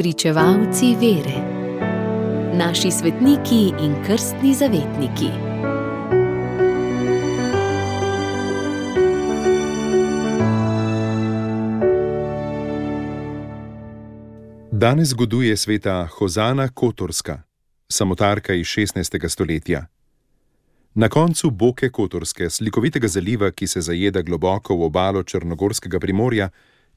Pričevalci vere, naši svetniki in krstni zavetniki. Danes zgoduje sveta Hozana Kotorska, samotarka iz 16. stoletja. Na koncu Boke Kotorske, slikovitega zaliva, ki se zajeda globoko v obalo Črnogorskega primorja,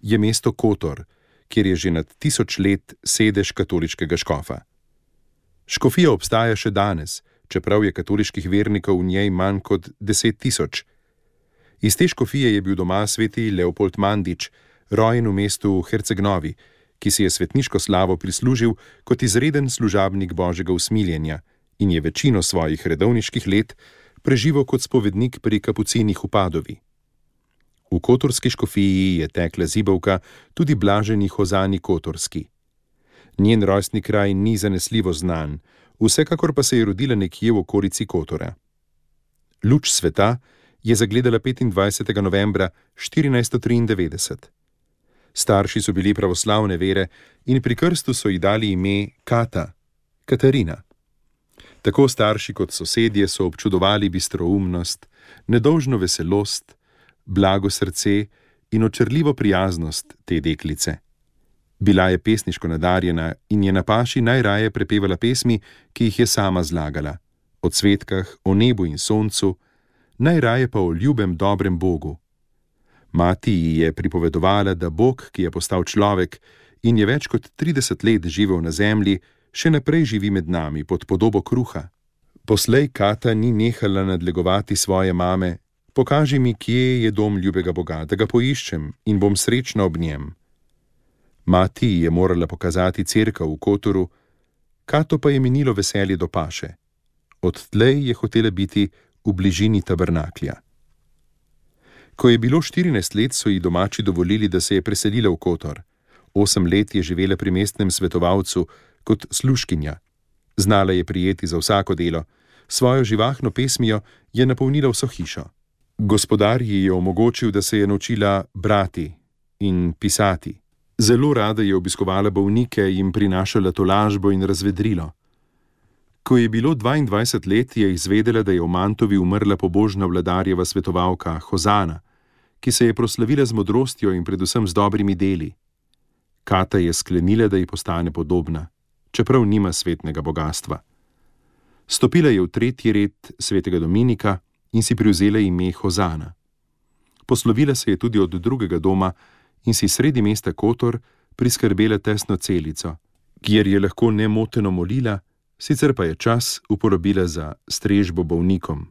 je mesto Kotor, kjer je že nad tisoč let sedež katoliškega škofa. Škofija obstaja še danes, čeprav je katoliških vernikov v njej manj kot deset tisoč. Iz te škofije je bil doma sveti Leopold Mandič, rojen v mestu Hercegnovi, ki si je svetniško slavo prislužil kot izreden služabnik božjega usmiljenja in je večino svojih redovniških let preživel kot spovednik pri kapucinih upadovi. V Kotorski škofiji je tekla zibavka tudi blaženi Hozani Kotorski. Njen rojstni kraj ni zanesljivo znan, vsekakor pa se je rodila nekje v okolici Kotora. Luč sveta je zagledala 25. novembra 1493. Starši so bili pravoslavne vere in pri krstu so ji dali ime Kata, Katarina. Tako starši kot sosedje so občudovali bistroumnost, nedolžno veselost, blago srce in očrljivo prijaznost te deklice. Bila je pesniško nadarjena in je na paši najraje prepevala pesmi, ki jih je sama zlagala: o cvetkah, o nebu in soncu, najraje pa o ljubem dobrem Bogu. Mati ji je pripovedovala, da Bog, ki je postal človek in je več kot 30 let živel na zemlji, še naprej živi med nami pod podobo kruha. Poslej Kata ni nehala nadlegovati svoje mame, Pokaži mi, kje je dom ljubega Boga, da ga poiščem in bom srečna ob njem. Mati je morala pokazati crkva v Kotoru, Kato pa je minilo veselje do paše. Od tlej je hotela biti v bližini tabernaklja. Ko je bilo 14 let, so ji domači dovolili, da se je preselila v Kotor. Osem let je živela pri mestnem svetovalcu kot sluškinja. Znala je prijeti za vsako delo, svojo živahno pesmijo je napolnila vso hišo. Gospodar ji je omogočil, da se je naučila brati in pisati. Zelo rada je obiskovala bolnike in prinašala tolažbo in razvedrilo. Ko je bilo 22 let, je izvedela, da je v Mantovi umrla pobožna vladarjeva svetovalka Hozana, ki se je proslavila z modrostjo in predvsem z dobrimi deli. Kata je sklenila, da ji postane podobna, čeprav nima svetnega bogatstva. Stopila je v tretji red svetega Dominika in si privzela ime Hozana. Poslovila se je tudi od drugega doma in si sredi mesta Kotor priskrbela tesno celico, kjer je lahko nemoteno molila, sicer pa je čas uporabila za strežbo bolnikom.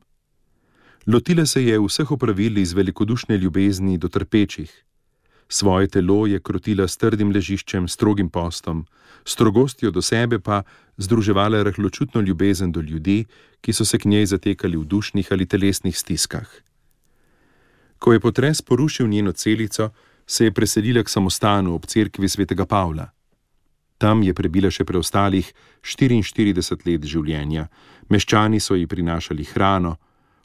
Lotila se je vseh opravil iz velikodušne ljubezni do trpečih. Svoje telo je krotila s trdim ležiščem, strogim postom, strogostjo do sebe pa združevala rahločutno ljubezen do ljudi, ki so se k njej zatekali v dušnih ali telesnih stiskah. Ko je potres porušil njeno celico, se je preselila k samostanu ob cerkvi svetega Pavla. Tam je prebila še preostalih 44 let življenja, meščani so ji prinašali hrano,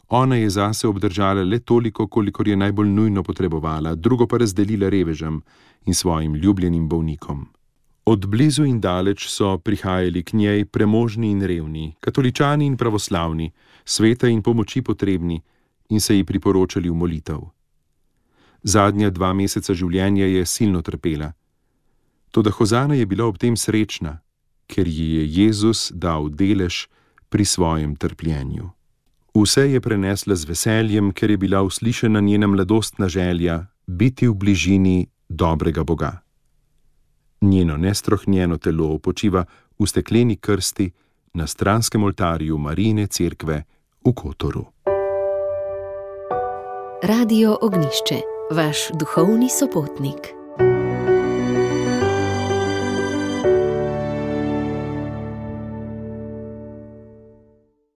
Ona je zase obdržala le toliko, kolikor je najbolj nujno potrebovala, drugo pa razdelila revežem in svojim ljubljenim bolnikom. Od blizu in daleč so prihajali k njej premožni in revni, katoličani in pravoslavni, sveta in pomoči potrebni in se ji priporočali v molitev. Zadnja dva meseca življenja je silno trpela. Toda Hozana je bila ob tem srečna, ker ji je Jezus dal delež pri svojem trpljenju. Vse je prenesla z veseljem, ker je bila uslišena njena mladostna želja biti v bližini dobrega Boga. Njeno nestrohnjeno telo počiva v stekleni krsti na stranskem oltarju Marine cerkve v Kotoru. Radio Ognišče, vaš duhovni sopotnik.